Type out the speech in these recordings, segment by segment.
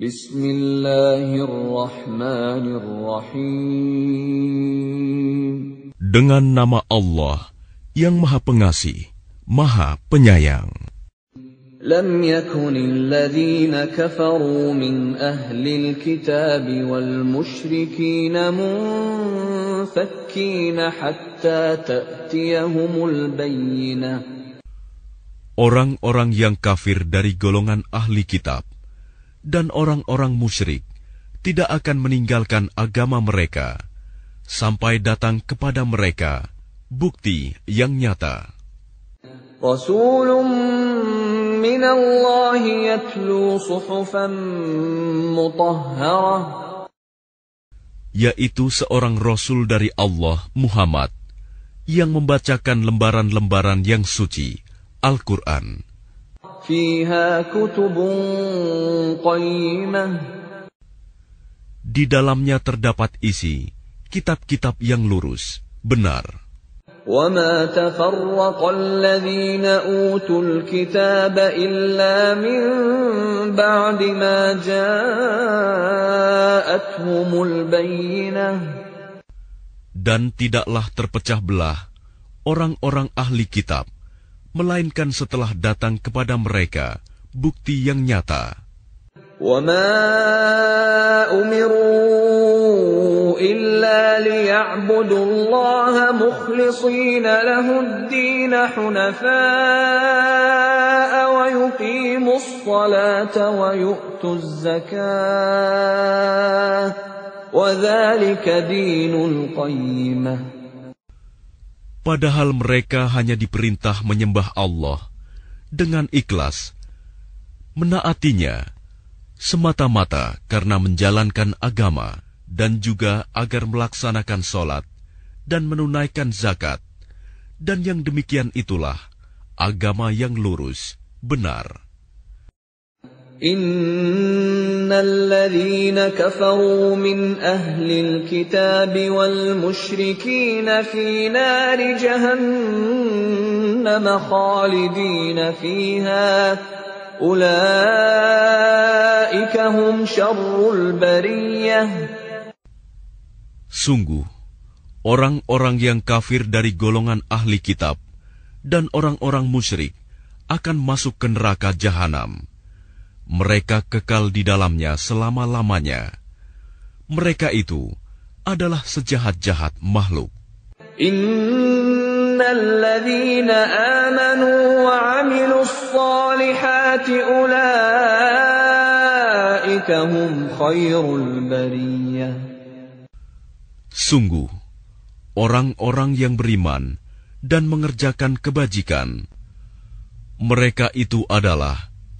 Bismillahirrahmanirrahim. Dengan nama Allah yang Maha Pengasih, Maha Penyayang. لم يكن الذين كفروا من أهل الكتاب والمشركين منفكين حتى تأتيهم البينة Orang-orang yang kafir dari golongan ahli kitab dan orang-orang musyrik tidak akan meninggalkan agama mereka sampai datang kepada mereka bukti yang nyata. Rasulun min Allah yatlu suhufan mutahharah yaitu seorang rasul dari Allah Muhammad yang membacakan lembaran-lembaran yang suci Al-Qur'an فيها كتب قيمة di dalamnya terdapat isi kitab-kitab yang lurus benar وما تفرق الذين أوتوا الكتاب إلا من بعد ما جاءتهم البينة dan tidaklah terpecah belah orang-orang ahli kitab melainkan setelah datang kepada mereka bukti yang nyata وما أمروا إلا ليعبدوا الله مخلصين له الدين حنفاء ويقيموا الصلاة ويؤتوا الزكاة وذلك دين القيمة Padahal mereka hanya diperintah menyembah Allah dengan ikhlas, menaatinya semata-mata karena menjalankan agama dan juga agar melaksanakan sholat dan menunaikan zakat. Dan yang demikian itulah agama yang lurus, benar. إن الذين كفروا من أهل الكتاب والمشركين في نار جهنم خالدين فيها أولئك هم شر البرية Sungguh, orang-orang yang kafir dari golongan ahli kitab dan orang-orang musyrik akan masuk ke neraka jahanam. mereka kekal di dalamnya selama-lamanya. Mereka itu adalah sejahat-jahat makhluk. Sungguh, orang-orang yang beriman dan mengerjakan kebajikan, mereka itu adalah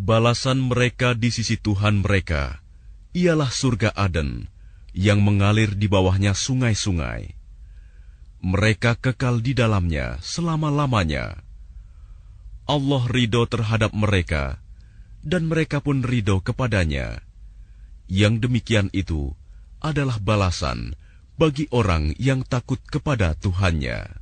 Balasan mereka di sisi Tuhan mereka ialah surga Aden yang mengalir di bawahnya sungai-sungai. Mereka kekal di dalamnya selama-lamanya. Allah ridho terhadap mereka, dan mereka pun ridho kepadanya. Yang demikian itu adalah balasan bagi orang yang takut kepada Tuhannya.